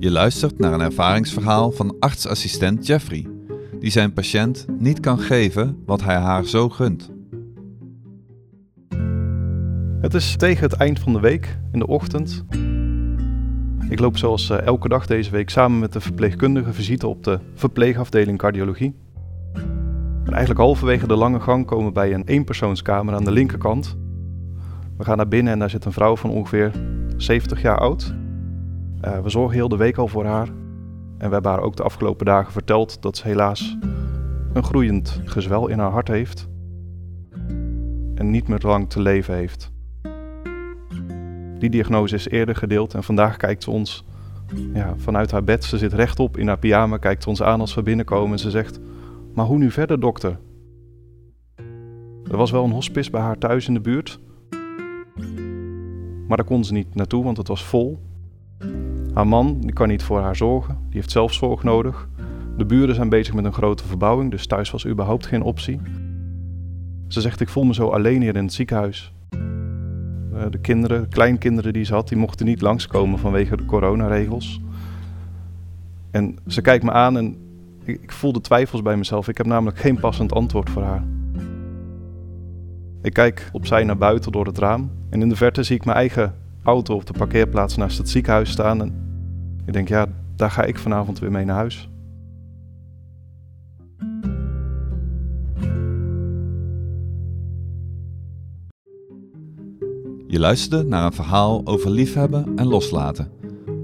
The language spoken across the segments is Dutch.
Je luistert naar een ervaringsverhaal van artsassistent Jeffrey, die zijn patiënt niet kan geven wat hij haar zo gunt. Het is tegen het eind van de week, in de ochtend. Ik loop zoals eh, elke dag deze week samen met de verpleegkundige visite op de verpleegafdeling cardiologie. En eigenlijk halverwege de lange gang komen we bij een eenpersoonskamer aan de linkerkant. We gaan naar binnen en daar zit een vrouw van ongeveer 70 jaar oud. Uh, we zorgen heel de week al voor haar. En we hebben haar ook de afgelopen dagen verteld dat ze helaas een groeiend gezwel in haar hart heeft. En niet meer lang te leven heeft. Die diagnose is eerder gedeeld en vandaag kijkt ze ons ja, vanuit haar bed. Ze zit rechtop in haar pyjama, kijkt ons aan als we binnenkomen en ze zegt: Maar hoe nu verder, dokter? Er was wel een hospice bij haar thuis in de buurt. Maar daar kon ze niet naartoe, want het was vol. Haar man die kan niet voor haar zorgen, die heeft zelfzorg nodig. De buren zijn bezig met een grote verbouwing, dus thuis was überhaupt geen optie. Ze zegt: Ik voel me zo alleen hier in het ziekenhuis. Eh, de kinderen, kleinkinderen die ze had, die mochten niet langskomen vanwege de coronaregels. En ze kijkt me aan en ik, ik voel de twijfels bij mezelf. Ik heb namelijk geen passend antwoord voor haar. Ik kijk opzij naar buiten door het raam en in de verte zie ik mijn eigen auto op de parkeerplaats naast het ziekenhuis staan. En ik denk, ja, daar ga ik vanavond weer mee naar huis. Je luisterde naar een verhaal over liefhebben en loslaten.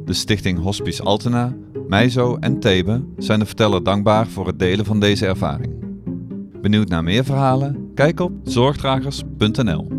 De stichting Hospice Altena, Meizo en Thebe zijn de verteller dankbaar voor het delen van deze ervaring. Benieuwd naar meer verhalen? Kijk op zorgdragers.nl